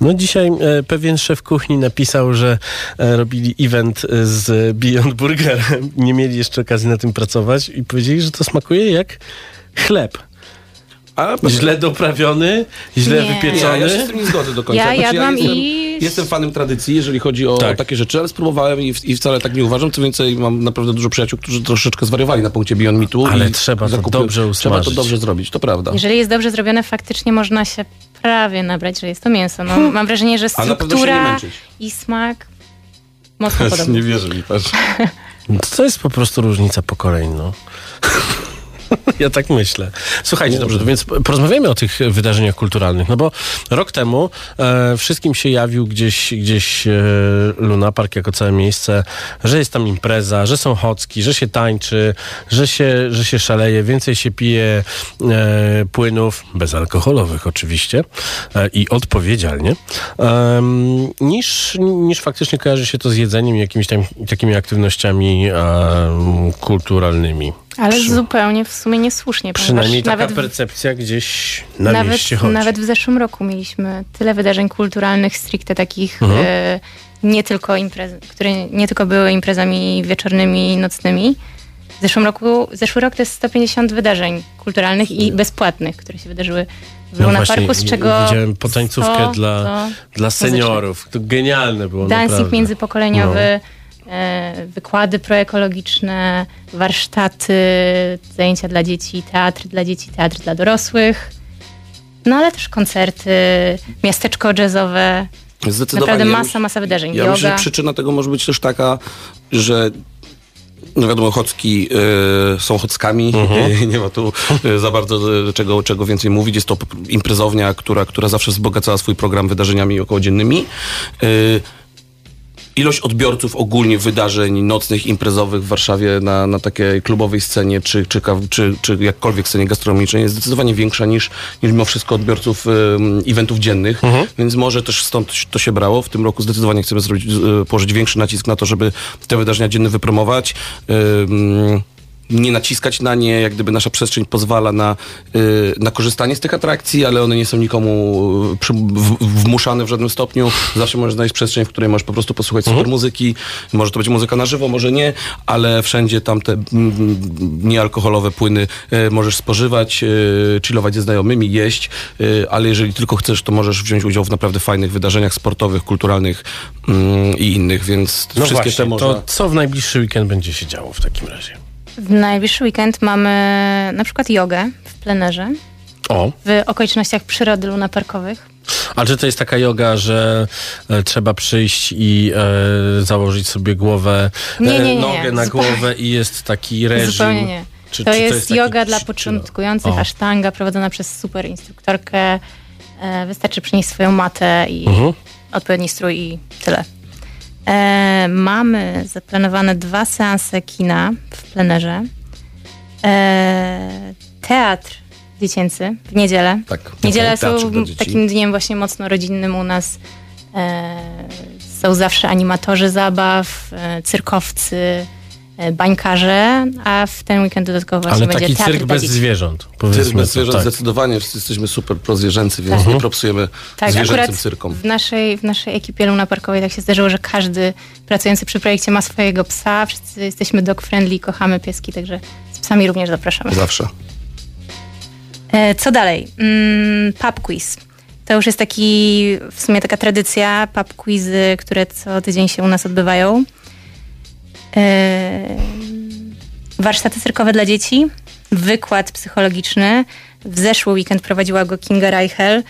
No dzisiaj e, pewien szef kuchni napisał, że e, robili event e, z Beyond Burgerem. Nie mieli jeszcze okazji na tym pracować i powiedzieli, że to smakuje jak chleb. A Źle doprawiony, źle Nie. Nie, wypieczony. ja się z tym nie zgodzę do końca. Ja Znaczy, jadłam jestem, i- Jestem fanem tradycji, jeżeli chodzi o Tak. takie rzeczy, ale spróbowałem i, w, i wcale tak nie uważam. Co więcej, mam naprawdę dużo przyjaciół, którzy troszeczkę zwariowali na punkcie Beyond Meatu. Ale i trzeba to dobrze Trzeba to usmażyć. dobrze zrobić, to prawda. Jeżeli jest dobrze zrobione, faktycznie można się prawie nabrać, że jest to mięso. No, mam wrażenie, że nie struktura i smak mocno podobne. wierzę mi, patrz. To jest po prostu różnica pokoleń, no. Ja tak myślę. Słuchajcie, dobrze, więc porozmawiamy o tych wydarzeniach kulturalnych, no bo rok temu e, wszystkim się jawił gdzieś, gdzieś e, Luna Park jako całe miejsce, że jest tam impreza, że są chocki, że się tańczy, że się, że się szaleje, więcej się pije e, płynów, bezalkoholowych oczywiście e, i odpowiedzialnie, niż, niż faktycznie kojarzy się to z jedzeniem i jakimiś tam, takimi aktywnościami kulturalnymi. Ale Przy- zupełnie w sumie niesłusznie, Przynajmniej taka nawet, percepcja gdzieś na nawet, mieście chodzi. nawet w zeszłym roku mieliśmy tyle wydarzeń kulturalnych, stricte takich Mhm. e, nie tylko imprez, które nie tylko były imprezami wieczornymi, nocnymi. W zeszłym roku, zeszły rok to jest 150 wydarzeń kulturalnych i bezpłatnych, które się wydarzyły w No Luna właśnie, Parku, z czego widziałem potańcówkę 100 dla, dla seniorów. To genialne było dancing naprawdę. międzypokoleniowy, e, wykłady proekologiczne, warsztaty, zajęcia dla dzieci, teatr dla dzieci, teatr dla dorosłych. No ale też koncerty, miasteczko jazzowe. Zdecydowanie. Naprawdę masa, masa wydarzeń. Ja myślę, że przyczyna tego może być też taka, że no wiadomo, chocki y, są chockami, Mhm. nie ma tu y, za bardzo y, czego, czego więcej mówić. Jest to imprezownia, która, która zawsze wzbogacała swój program wydarzeniami okołodziennymi. Y, Ilość odbiorców ogólnie wydarzeń nocnych, imprezowych w Warszawie na, na takiej klubowej scenie, czy, czy, czy, czy jakkolwiek scenie gastronomicznej jest zdecydowanie większa niż, niż mimo wszystko odbiorców eventów dziennych, więc może też stąd to się brało. W tym roku zdecydowanie chcemy zrobić, y, położyć większy nacisk na to, żeby te wydarzenia dzienne wypromować. Nie naciskać na nie, jak gdyby nasza przestrzeń pozwala na, y, na korzystanie z tych atrakcji, ale one nie są nikomu y, przy, w, wmuszane w żadnym stopniu. Zawsze możesz znaleźć przestrzeń, w której możesz po prostu posłuchać super muzyki. Może to będzie muzyka na żywo, może nie, ale wszędzie tam te mm, niealkoholowe płyny y, możesz spożywać, chillować ze znajomymi, jeść, ale jeżeli tylko chcesz, to możesz wziąć udział w naprawdę fajnych wydarzeniach sportowych, kulturalnych mm, i innych, więc No wszystkie właśnie, te można... to co w najbliższy weekend będzie się działo w takim razie? W najbliższy weekend mamy na przykład jogę w plenerze O, w okolicznościach przyrody lunaparkowych. a czy to jest taka yoga, że e, trzeba przyjść i e, założyć sobie głowę, Nie, nie, e, nie, nogę na głowę i jest taki reżim? Zupełnie nie. Czy- to, czy jest taki yoga dla czy- początkujących, O. asztanga prowadzona przez super instruktorkę. E, wystarczy przynieść swoją matę i Mhm. odpowiedni strój i tyle. E, mamy zaplanowane dwa seanse kina w plenerze. E, teatr dziecięcy w niedzielę. Tak, Niedziele są takim dniem właśnie mocno rodzinnym u nas. E, są zawsze animatorzy zabaw, e, cyrkowcy, bańkarze, a w ten weekend dodatkowo właśnie Ale będzie taki teatr cyrk bez zwierząt, Cyrk bez zwierząt tak. zdecydowanie, wszyscy jesteśmy super prozwierzęcy, więc Tak. nie propsujemy Tak, zwierzęcym cyrkom. w naszej, w naszej ekipie Luna Parkowej tak się zdarzyło, że każdy pracujący przy projekcie ma swojego psa. Wszyscy jesteśmy dog friendly, kochamy pieski, także z psami również zapraszamy. Zawsze. E, Co dalej? Mm, pub quiz. To już jest taki, w sumie taka tradycja, pub quizy, które co tydzień się u nas odbywają. Warsztaty cyrkowe dla dzieci, wykład psychologiczny. W zeszły weekend prowadziła go Kinga Reichel.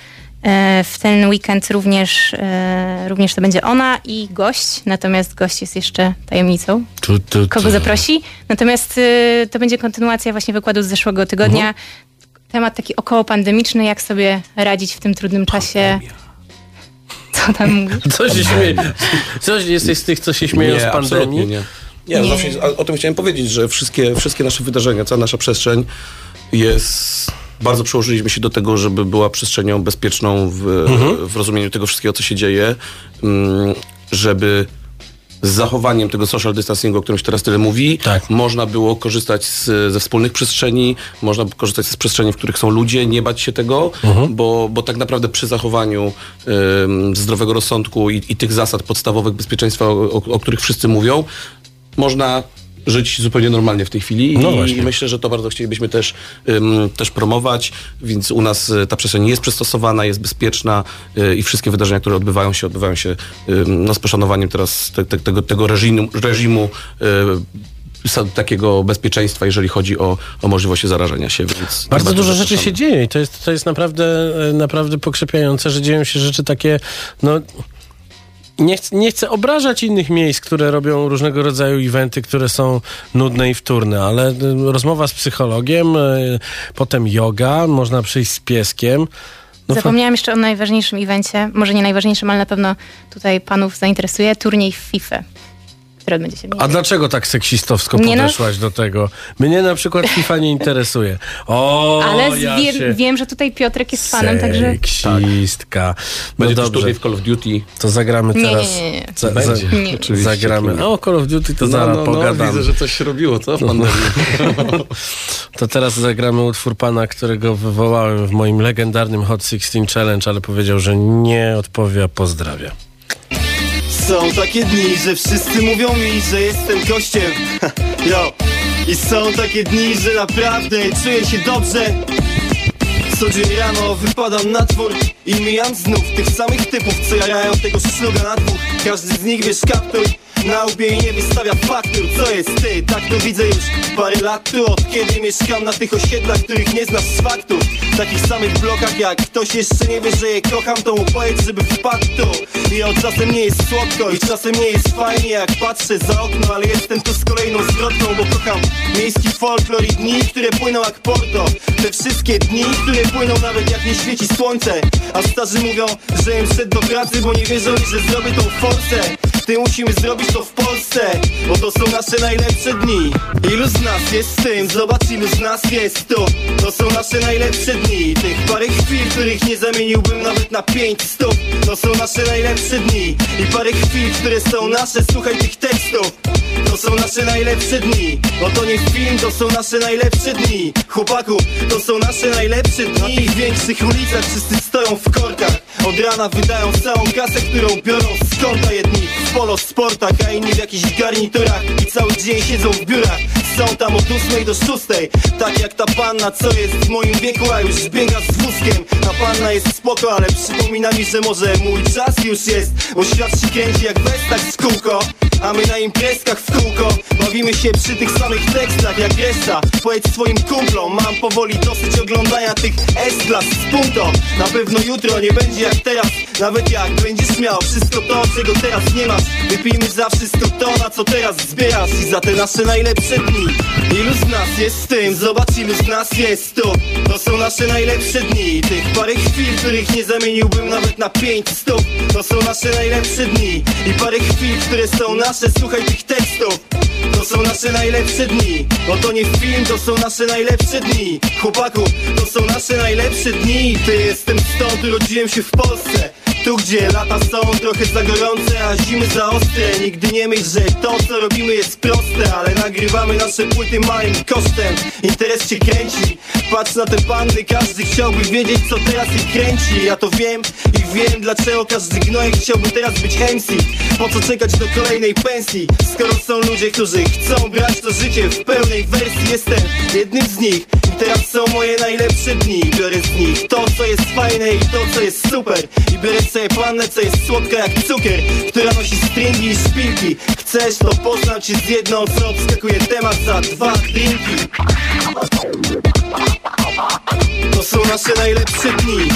E, W ten weekend również, e, również to będzie ona i gość, natomiast gość jest jeszcze tajemnicą Tu, tu, kogo tu. zaprosi. Natomiast y, to będzie kontynuacja właśnie wykładu z zeszłego tygodnia. Mhm. Temat taki około pandemiczny, jak sobie radzić w tym trudnym czasie. Co tam mówisz? Co się śmieje? Coś jesteś z tych, co się śmieją z absolutnie pandemii? Nie, nie. Nie. Zawsze, o, tym chciałem powiedzieć, że wszystkie, wszystkie nasze wydarzenia, cała nasza przestrzeń jest... Bardzo przyłożyliśmy się do tego, żeby była przestrzenią bezpieczną w, Mhm. w rozumieniu tego wszystkiego, co się dzieje, mm, żeby z zachowaniem tego social distancingu, o którym się teraz tyle mówi, Tak. można było korzystać z, ze wspólnych przestrzeni, można korzystać z przestrzeni, w których są ludzie, nie bać się tego, Mhm. bo, bo tak naprawdę przy zachowaniu ym, zdrowego rozsądku i, i tych zasad podstawowych bezpieczeństwa, o, o których wszyscy mówią, można żyć zupełnie normalnie w tej chwili No i właśnie. myślę, że to bardzo chcielibyśmy też, ym, też promować, więc u nas y, ta przestrzeń jest przystosowana, jest bezpieczna y, i wszystkie wydarzenia, które odbywają się, odbywają się ym, no, z poszanowaniem teraz te, te, tego, tego reżimu, reżimu y, sa- takiego bezpieczeństwa, jeżeli chodzi o, o możliwości zarażenia się. Więc Bardzo dużo rzeczy zapraszamy. się dzieje i to jest, to jest naprawdę, e, naprawdę pokrzepiające, że dzieją się rzeczy takie, no... Nie chcę, nie chcę obrażać innych miejsc, które robią różnego rodzaju eventy, które są nudne i wtórne, ale e, rozmowa z psychologiem, e, potem yoga, można przyjść z pieskiem. No Zapomniałam jeszcze o najważniejszym evencie, może nie najważniejszym, ale na pewno tutaj panów zainteresuje, turniej w FIFA, odbędzie się w A dlaczego tak seksistowsko Nie no. podeszłaś do tego? Mnie na przykład FIFA nie interesuje. O, Ale ja wiem, się... wiem, że tutaj Piotrek jest fanem, także... Seksistka. No Będzie też dobrze, w Call of Duty. to zagramy Nie, nie, teraz. nie, nie. Za, Będzie. za, Nie. Oczywiście. zagramy. O, Call of Duty to zaraz pogadam. widzę, że coś się robiło, co? W pandemii. To teraz zagramy utwór pana, którego wywołałem w moim legendarnym Hot 16 Challenge, ale powiedział, że nie odpowie, a pozdrawia. Są takie dni, że wszyscy mówią mi, że jestem gościem Yo. I są takie dni, że naprawdę czuję się dobrze Co dzień rano wypadam na twór I mijam znów tych samych typów, co jarają tego szluga na dwóch. Każdy z nich wiesz kaptuj na łbie i nie wystawia faktur Co jest ty? Tak to widzę już parę lat tu Od kiedy mieszkam na tych osiedlach, których nie znasz z faktów W takich samych blokach jak ktoś jeszcze nie wie, że je kocham To mu powiedz, żeby wpadł tu. I od czasem nie jest słodko i czasem nie jest fajnie Jak patrzę za okno, ale jestem tu z kolejną zwrotką Bo kocham miejski folklor i dni, które płyną jak porto. Te wszystkie dni, które płyną nawet jak nie świeci słońce. A starzy mówią, że im szedł do pracy, bo nie wierzą że zrobię tą forsę. Ty musimy zrobić to w Polsce Bo to są nasze najlepsze dni. Ilu z nas jest z tym? Zobacz ilu z nas jest tu. To są nasze najlepsze dni. Tych parę chwil, których nie zamieniłbym nawet na pięć stóp To są nasze najlepsze dni. I parę chwil, które są nasze. Słuchaj tych tekstów to są nasze najlepsze dni. Bo to nie film, to są nasze najlepsze dni. Chłopaku, to są nasze najlepsze dni. Na tych większych ulicach wszyscy stoją w korkach. Od rana wydają całą kasę, którą biorą z konta. Jedni w polo sportach, a inni w jakichś garniturach. I cały dzień siedzą w biurach Są tam od 8 do 6 Tak jak ta panna, co jest w moim wieku A już biega z wózkiem. Ta panna jest spoko, ale przypomina mi, że może mój czas już jest Bo świat się kręci jak westak z kółko. A my na imprezkach w kółko Bawimy się przy tych samych tekstach jak reszta. Powiedz swoim kumplom Mam powoli dosyć oglądania tych S-klas z punto Na pewno jutro nie będzie jak teraz. Nawet jak będziesz miał wszystko to, czego teraz nie masz Wypijmy za wszystko to, na co teraz zbierasz. I za te nasze najlepsze dni Ilu z nas jest z tym? Zobacz ilu z nas jest tu. To są nasze najlepsze dni. Tych parę chwil, których nie zamieniłbym nawet na pięć stóp. To są nasze najlepsze dni. I parę chwil, które są nasze. Słuchaj tych tekstów. To są nasze najlepsze dni. Bo to nie film, to są nasze najlepsze dni. Chłopaku, to są nasze najlepsze dni. Ty jestem stąd, urodziłem się w Polsce tu gdzie lata są trochę za gorące, a zimy za ostre. Nigdy nie myśl, że to co robimy jest proste Ale nagrywamy nasze płyty małym kosztem. Interes cię kręci. Patrz na te panny, każdy chciałby wiedzieć co teraz ich kręci. Ja to wiem i wiem dlaczego każdy gnojek chciałby teraz być MC Po co czekać do kolejnej pensji? Skoro są ludzie, którzy chcą brać to życie w pełnej wersji. Jestem jednym z nich teraz są moje najlepsze dni Biorę z nich to co jest fajne i to co jest super. I biorę sobie pannę co jest słodka jak cukier Która nosi stringi i szpilki. Chcesz to poznam cię z jedną co obskakuje temat za dwa drinki. To są nasze najlepsze dni.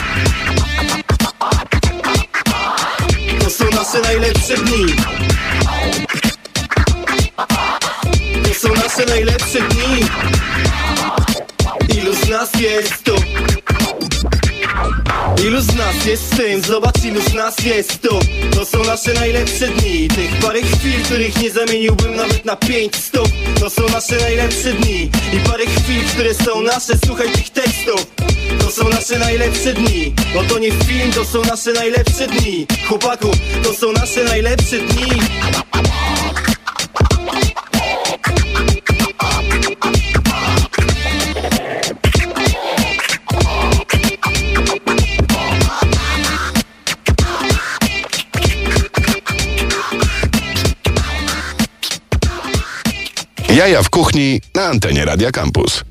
To są nasze najlepsze dni. To są nasze najlepsze dni z nas jest tu? Ilu z nas jest z tym? Zobacz ilu z nas jest tu. To są nasze najlepsze dni. Tych parę chwil, których nie zamieniłbym nawet na pięć stóp. To są nasze najlepsze dni. I parę chwil, które są nasze. Słuchaj tych tekstów. To są nasze najlepsze dni. Bo to nie film, to są nasze najlepsze dni. Chłopaku, to są nasze najlepsze dni Jaja w kuchni na antenie Radia Campus.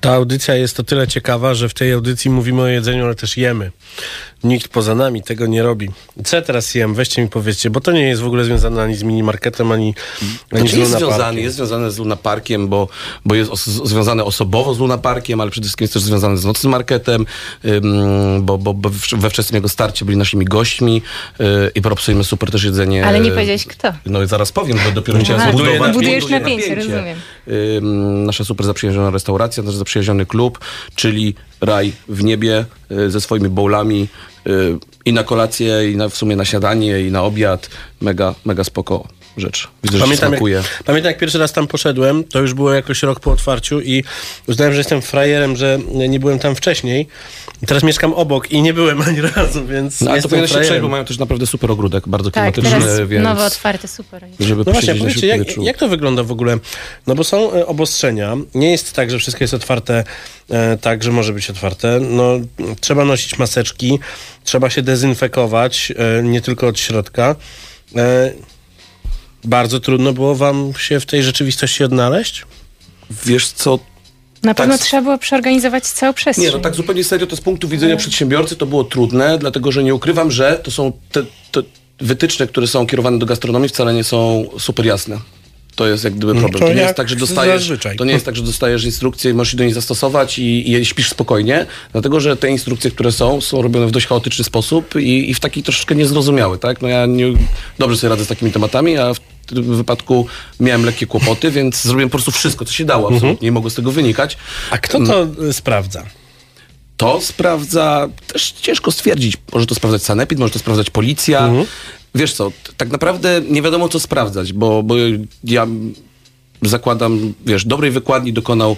Ta audycja jest o tyle ciekawa, że w tej audycji mówimy o jedzeniu, ale też jemy. Nikt poza nami tego nie robi. Co ja teraz jem? Weźcie mi powiedzcie, bo to nie jest w ogóle związane ani z minimarketem, ani, ani Znaczy z jest Luna związane, Parkiem. jest związane z Luna Parkiem, bo, bo jest os związane osobowo z Luna Parkiem, ale przede wszystkim jest też związane z Nocnym Marketem, ym, bo, bo, bo we wczesnym jego starcie byli naszymi gośćmi yy, i propsujemy super też jedzenie. Ale nie powiedziałeś kto. No i zaraz powiem, bo dopiero Aha. chciałem Buduje zbudować. Budujesz buduję napięcie, rozumiem. Ym, nasza super zaprzyjaźniona restauracja, nasz zaprzyjaźniony klub, czyli Raj w niebie y, ze swoimi bowlami i na kolację, i na, w sumie na śniadanie, i na obiad. Mega, mega spoko rzecz. Widzę, Pamiętam jak, pamiętam jak pierwszy raz tam poszedłem, to już było jakoś rok po otwarciu i uznałem, że jestem frajerem, że nie byłem tam wcześniej. I teraz mieszkam obok i nie byłem ani razu, więc No, ale to powinno się przejść, bo mają też naprawdę super ogródek, bardzo Tak, klimatyczny, teraz więc... nowo otwarte, super. Żeby No właśnie, powiedzcie, jak, jak to wygląda w ogóle? No bo są e, obostrzenia. Nie jest tak, że wszystko jest otwarte e, tak, że może być otwarte. No, trzeba nosić maseczki, trzeba się dezynfekować, e, nie tylko od środka. E, bardzo trudno było wam się w tej rzeczywistości odnaleźć? Wiesz co, Na pewno Tak. trzeba było przeorganizować całą przestrzeń. Nie, no tak zupełnie serio, to z punktu widzenia przedsiębiorcy to było trudne, dlatego że nie ukrywam, że to są te, te wytyczne, które są kierowane do gastronomii wcale nie są super jasne. To jest jak gdyby No problem. to To nie jak jest tak, że dostajesz, zazwyczaj. to nie jest tak, że dostajesz instrukcje i możesz się do niej zastosować i, i śpisz spokojnie, dlatego że te instrukcje, które są, są robione w dość chaotyczny sposób i, i w taki troszeczkę niezrozumiały, tak? No ja nie, dobrze sobie radzę z takimi tematami, a w tym wypadku miałem lekkie kłopoty, więc zrobiłem po prostu wszystko, co się dało, absolutnie nie mogło z tego wynikać. Mhm. A kto to y, sprawdza? To sprawdza, też ciężko stwierdzić, może to sprawdzać sanepid, może to sprawdzać policja. Wiesz co, tak naprawdę nie wiadomo co sprawdzać, bo, bo ja zakładam, wiesz, dobrej wykładni dokonał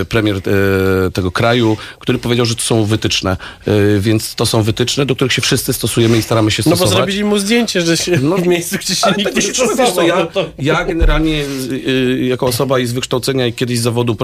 e, premier e, tego kraju, który powiedział, że to są wytyczne, E, więc to są wytyczne, do których się wszyscy stosujemy i staramy się No bo stosować. zrobili mu zdjęcie, że się w miejscu, gdzie się nikt tego nie co, stosował. ja, no to- ja generalnie y, y, jako osoba i z wykształcenia i kiedyś z zawodu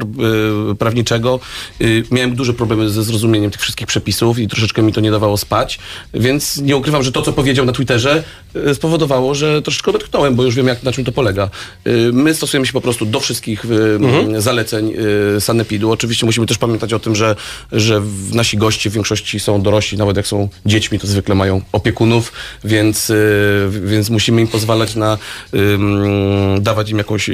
y, prawniczego y, miałem duże problemy ze zrozumieniem tych wszystkich przepisów i troszeczkę mi to nie dawało spać, więc nie ukrywam, że to, co powiedział na Twitterze y, spowodowało, że troszeczkę odetchnąłem, bo już wiem, jak, na czym to polega. Y, My stosujemy się po prostu do wszystkich y, Mhm. zaleceń y, sanepidu. Oczywiście musimy też pamiętać o tym, że, że w- nasi goście w większości są dorośli, nawet jak są dziećmi, to zwykle mają opiekunów, więc, y, więc musimy im pozwalać na dawać im jakąś,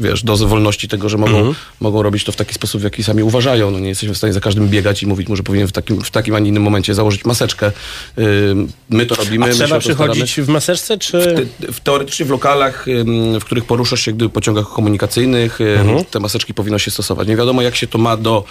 wiesz, dozę wolności tego, że mogą, Mhm. mogą robić to w taki sposób, w jaki sami uważają. No nie jesteśmy w stanie za każdym biegać i mówić mu, że powinien w takim, w takim, a nie innym momencie założyć maseczkę. My to robimy. A trzeba staramy. przychodzić w maseczce, czy... Ty- w, teoretycznie w lokalach, w których poruszasz się gdy w pociągach komunikacyjnych, ym, Mhm. te maseczki powinno się stosować. Nie wiadomo, jak się to ma do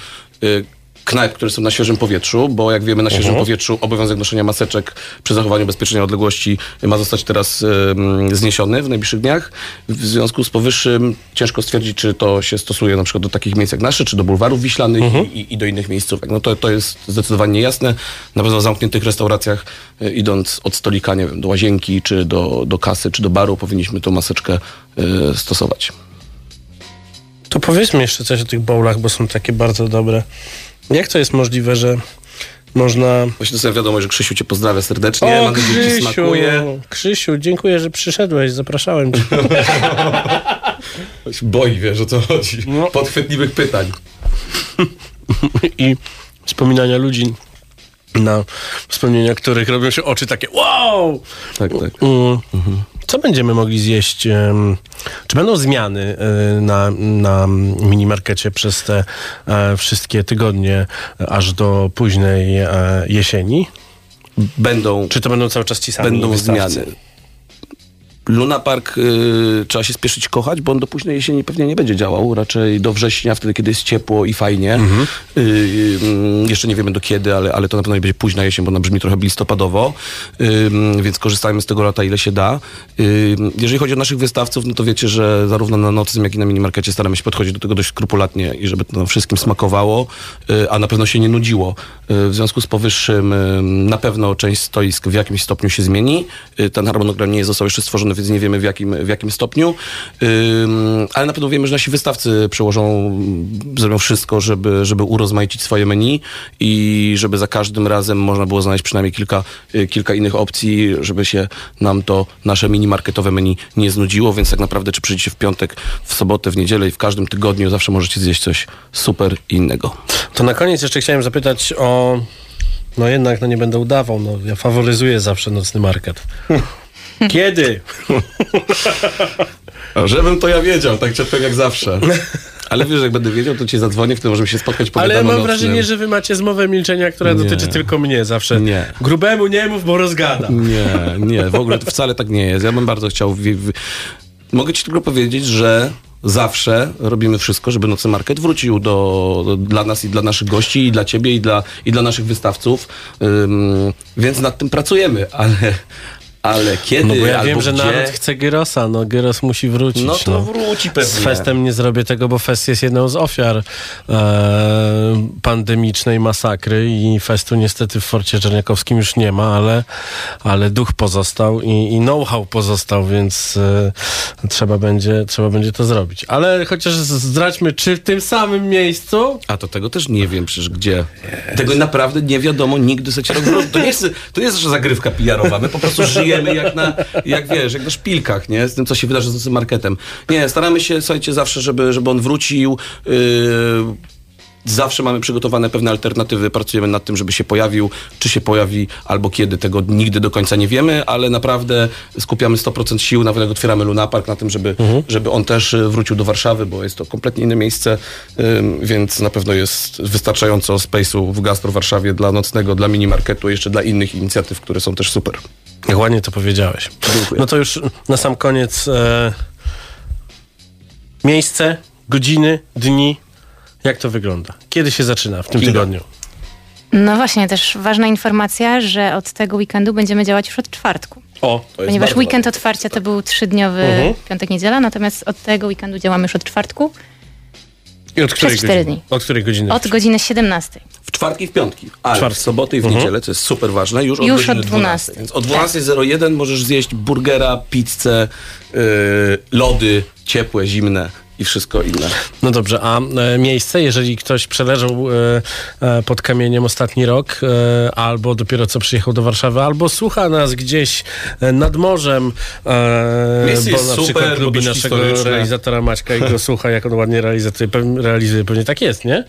y, knajp, które są na świeżym powietrzu, bo jak wiemy, na świeżym Mhm. powietrzu obowiązek noszenia maseczek przy zachowaniu bezpiecznej odległości ma zostać teraz ym, zniesiony w najbliższych dniach. W związku z powyższym ciężko stwierdzić, czy to się stosuje na przykład do takich miejsc jak nasze, czy do bulwarów wiślanych Mhm. i, i, do innych miejscówek. No to, to jest zdecydowanie niejasne. Na pewno w zamkniętych restauracjach, y, idąc od stolika, nie wiem, do łazienki, czy do, do kasy, czy do baru, powinniśmy tą maseczkę y, stosować. To powiedzmy jeszcze coś o tych bowlach, bo są takie bardzo dobre. Jak to jest możliwe, że można... Właśnie dostałem wiadomość, że Krzysiu cię pozdrawia serdecznie. O, Mam nadzieję, że ci Krzysiu, smakuje. Krzysiu, dziękuję, że przyszedłeś, zapraszałem cię. Boi, wiesz o co chodzi. No. Podchwytliwych pytań. I wspominania ludzi, na wspomnienia których robią się oczy takie wow! Tak, tak. Mm. Co będziemy mogli zjeść? Czy będą zmiany e, na, na minimarkecie przez te e, wszystkie tygodnie, aż do późnej e, jesieni? Będą, Czy to będą cały czas ci sami będą wystawcy? zmiany. Luna Park y, trzeba się spieszyć kochać, bo on do późnej jesieni pewnie nie będzie działał. Raczej do września, wtedy kiedy jest ciepło i fajnie. Mhm. Y, y, jeszcze nie wiemy do kiedy, ale, ale to na pewno nie będzie późna jesień, bo ona brzmi trochę listopadowo. Y, więc korzystajmy z tego lata ile się da. Y, jeżeli chodzi o naszych wystawców, no to wiecie, że zarówno na nocnym, jak i na minimarkecie staramy się podchodzić do tego dość skrupulatnie i żeby to wszystkim smakowało, y, a na pewno się nie nudziło. W związku z powyższym na pewno część stoisk w jakimś stopniu się zmieni. Ten harmonogram nie został jeszcze stworzony, więc nie wiemy w jakim, w jakim stopniu. Ale na pewno wiemy, że nasi wystawcy przełożą, zrobią wszystko, żeby, żeby urozmaicić swoje menu i żeby za każdym razem można było znaleźć przynajmniej kilka, y, kilka innych opcji, żeby się nam to nasze mini marketowe menu nie znudziło, więc tak naprawdę czy przyjdziecie w piątek, w sobotę, w niedzielę i w każdym tygodniu zawsze możecie zjeść coś super innego. To na koniec jeszcze chciałem zapytać o... No jednak, no nie będę udawał, no ja faworyzuję zawsze nocny market. Kiedy? Żebym to ja wiedział, tak odpowiem jak zawsze. Ale wiesz, jak będę wiedział, to cię zadzwonię, wtedy możemy się spotkać, Ale pogadamy mam wrażenie, że wy macie zmowę milczenia, która Nie. dotyczy tylko mnie zawsze. Nie. Grubemu nie mów, bo rozgada. Nie, nie, w ogóle to wcale tak nie jest. Ja bym bardzo chciał... Mogę ci tylko powiedzieć, że zawsze robimy wszystko, żeby Nocny Market wrócił do, do, dla nas i dla naszych gości, i dla ciebie, i dla, i dla naszych wystawców. Ym, więc nad tym pracujemy, ale, ale kiedy No bo ja albo wiem, że gdzie, naród chce Gyrosa, no Gyros musi wrócić. No to wróci pewnie. Z Festem nie zrobię tego, bo Fest jest jedną z ofiar e, pandemicznej masakry i Festu niestety w Forcie Czerniakowskim już nie ma, ale, ale duch pozostał i, i know-how pozostał, więc e, trzeba, będzie, trzeba będzie to zrobić. Ale chociaż zdradźmy, czy w tym samym miejscu A to tego też nie wiem przecież gdzie. Tego naprawdę nie wiadomo nigdy rok To nie jest, to nie jest zagrywka PR-owa. My po prostu żyjemy jak na, jak wiesz, jak na szpilkach, nie? Z tym, co się wydarzy z naszym marketem. Nie, staramy się, słuchajcie, zawsze, żeby, żeby on wrócił. Yy, zawsze mamy przygotowane pewne alternatywy, pracujemy nad tym, żeby się pojawił. Czy się pojawi albo kiedy, tego nigdy do końca nie wiemy, ale naprawdę skupiamy 100% sił, nawet jak otwieramy Luna Park, na tym, żeby, żeby on też y, wrócił do Warszawy, bo jest to kompletnie inne miejsce, więc na pewno jest wystarczająco space'u w Gastro w Warszawie dla nocnego, dla minimarketu, jeszcze dla innych inicjatyw, które są też super. Ładnie to powiedziałeś. Dziękuję. No to już na sam koniec e, miejsce, godziny, dni. Jak to wygląda? Kiedy się zaczyna w tym tygodniu? No właśnie, też ważna informacja, że od tego weekendu będziemy działać już od czwartku. O, To jest Ponieważ weekend ważne. otwarcia to był trzydniowy Mhm. piątek, niedziela, natomiast od tego weekendu działamy już od czwartku, I od której cztery godziny? dni. Od której godziny? od godziny 17. W czwartki i w piątki, ale Czwartki. w soboty i w Mhm. niedzielę, co jest super ważne, już od Już godziny od 12. Więc o 12.01 możesz zjeść burgera, pizzę, yy, lody, ciepłe, zimne i wszystko inne. No dobrze, a e, miejsce, jeżeli ktoś przeleżał e, e, pod kamieniem ostatni rok, albo dopiero co przyjechał do Warszawy, albo słucha nas gdzieś nad morzem, Miejsce bo na super, przykład lubi naszego realizatora Maćka i go słucha, jak on ładnie realizuje, realizuje. Pewnie tak jest, nie?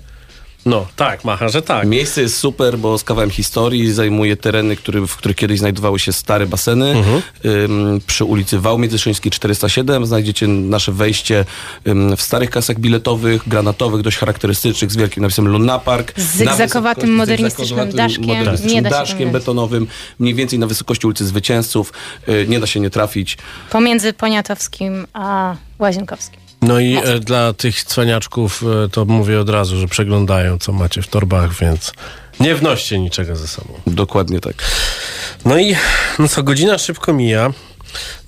No, tak, macha, że tak. Miejsce jest super, bo z kawałem historii zajmuje tereny, który, w których kiedyś znajdowały się stare baseny. Mhm. Ym, przy ulicy Wał Międzyszyńskiej 407 znajdziecie nasze wejście ym, w starych kasach biletowych, granatowych, dość charakterystycznych, z wielkim napisem Luna Park. Z zygzakowatym, modernistycznym daszkiem. modernistycznym Nie da się daszkiem betonowym, mniej więcej na wysokości ulicy Zwycięzców. Y, nie da się nie trafić. Pomiędzy Poniatowskim a Łazienkowskim. No i e, dla tych cwaniaczków e, to mówię od razu, że przeglądają, co macie w torbach, więc nie wnoście niczego ze sobą. Dokładnie tak. No i no co, godzina szybko mija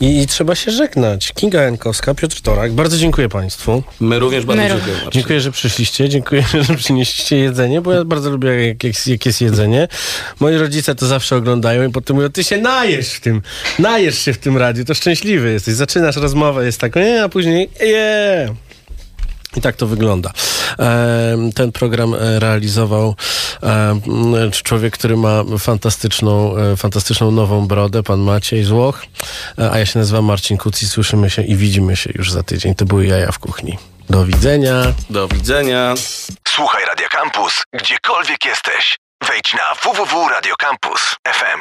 i, i trzeba się żegnać. Kinga Jankowska, Piotr Torak, bardzo dziękuję Państwu. My również bardzo My dziękujemy. Marcin. Dziękuję, że przyszliście, dziękuję, że przynieśliście jedzenie, bo ja bardzo lubię, jak, jak, jak jest jedzenie. Moi rodzice to zawsze oglądają i potem mówią, ty się najesz w tym, najesz się w tym radiu, to szczęśliwy jesteś. Zaczynasz rozmowę, jest tak, nie, a później, je. I tak to wygląda. Ten program e, realizował człowiek, który ma fantastyczną, e, fantastyczną nową brodę, pan Maciej Złoch, E, a ja się nazywam Marcin Kuc i słyszymy się i widzimy się już za tydzień. To były jaja w kuchni. Do widzenia. Do widzenia. Słuchaj Radio Campus, gdziekolwiek jesteś. Wejdź na www.radiocampus.fm.